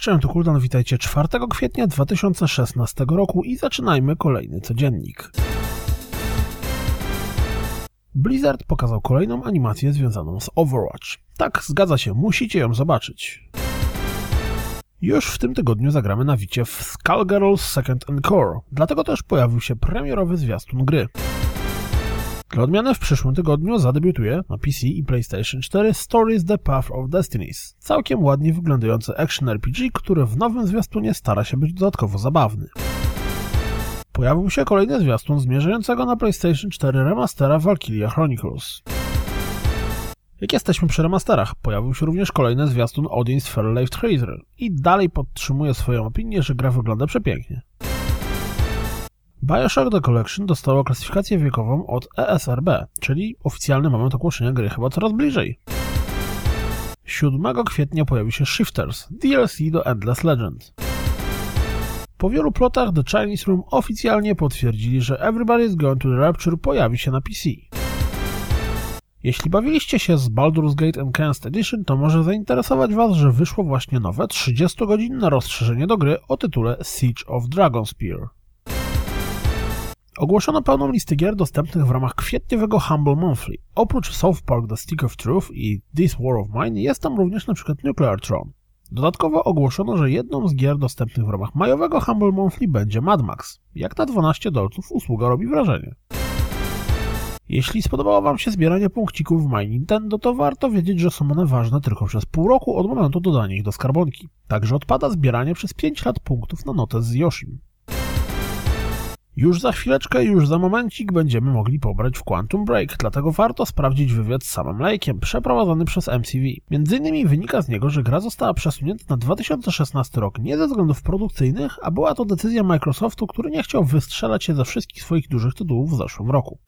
cześć, to Kuldan, witajcie 4 kwietnia 2016 roku i zaczynajmy kolejny codziennik. Blizzard pokazał kolejną animację związaną z Overwatch. Tak, zgadza się, musicie ją zobaczyć. Już w tym tygodniu zagramy na wicie w Skullgirls Second Encore, dlatego też pojawił się premierowy zwiastun gry. Dla odmiany w przyszłym tygodniu zadebiutuje na PC i PlayStation 4 Stories The Path of Destinies, całkiem ładnie wyglądający action RPG, który w nowym zwiastunie stara się być dodatkowo zabawny. Pojawił się kolejny zwiastun zmierzającego na PlayStation 4 remastera Valkyria Chronicles. Jak jesteśmy przy remasterach, pojawił się również kolejny zwiastun Odin's Fairlife Tracer i dalej podtrzymuje swoją opinię, że gra wygląda przepięknie. Bioshock The Collection dostało klasyfikację wiekową od ESRB, czyli oficjalny moment ogłoszenia gry chyba coraz bliżej. 7 kwietnia pojawi się Shifters, DLC do Endless Legend. Po wielu plotach The Chinese Room oficjalnie potwierdzili, że Everybody's Going to the Rapture pojawi się na PC. Jeśli bawiliście się z Baldur's Gate Enhanced Edition, to może zainteresować Was, że wyszło właśnie nowe 30-godzinne rozszerzenie do gry o tytule Siege of Dragonspear. Ogłoszono pełną listę gier dostępnych w ramach kwietniowego Humble Monthly. Oprócz South Park The Stick of Truth i This War of Mine jest tam również np. Nuclear Throne. Dodatkowo ogłoszono, że jedną z gier dostępnych w ramach majowego Humble Monthly będzie Mad Max. Jak na 12 dolców usługa robi wrażenie. Jeśli spodobało Wam się zbieranie punkcików w My Nintendo, to warto wiedzieć, że są one ważne tylko przez pół roku od momentu dodania ich do skarbonki. Także odpada zbieranie przez 5 lat punktów na notę z Yoshim. Już za chwileczkę, już za momencik będziemy mogli pobrać w Quantum Break, dlatego warto sprawdzić wywiad z samym Lake'iem, przeprowadzony przez MCV. Między innymi wynika z niego, że gra została przesunięta na 2016 rok nie ze względów produkcyjnych, a była to decyzja Microsoftu, który nie chciał wystrzelać się ze wszystkich swoich dużych tytułów w zeszłym roku.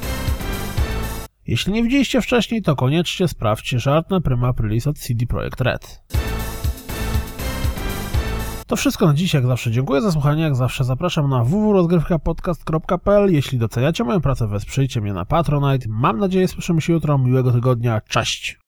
Jeśli nie widzieliście wcześniej, to koniecznie sprawdźcie żart na Prima Aprilis od CD Projekt Red. To wszystko na dziś, jak zawsze dziękuję za słuchanie, jak zawsze zapraszam na www.rozgrywkapodcast.pl Jeśli doceniacie moją pracę, wesprzyjcie mnie na Patronite. Mam nadzieję, słyszymy się jutro. Miłego tygodnia. Cześć!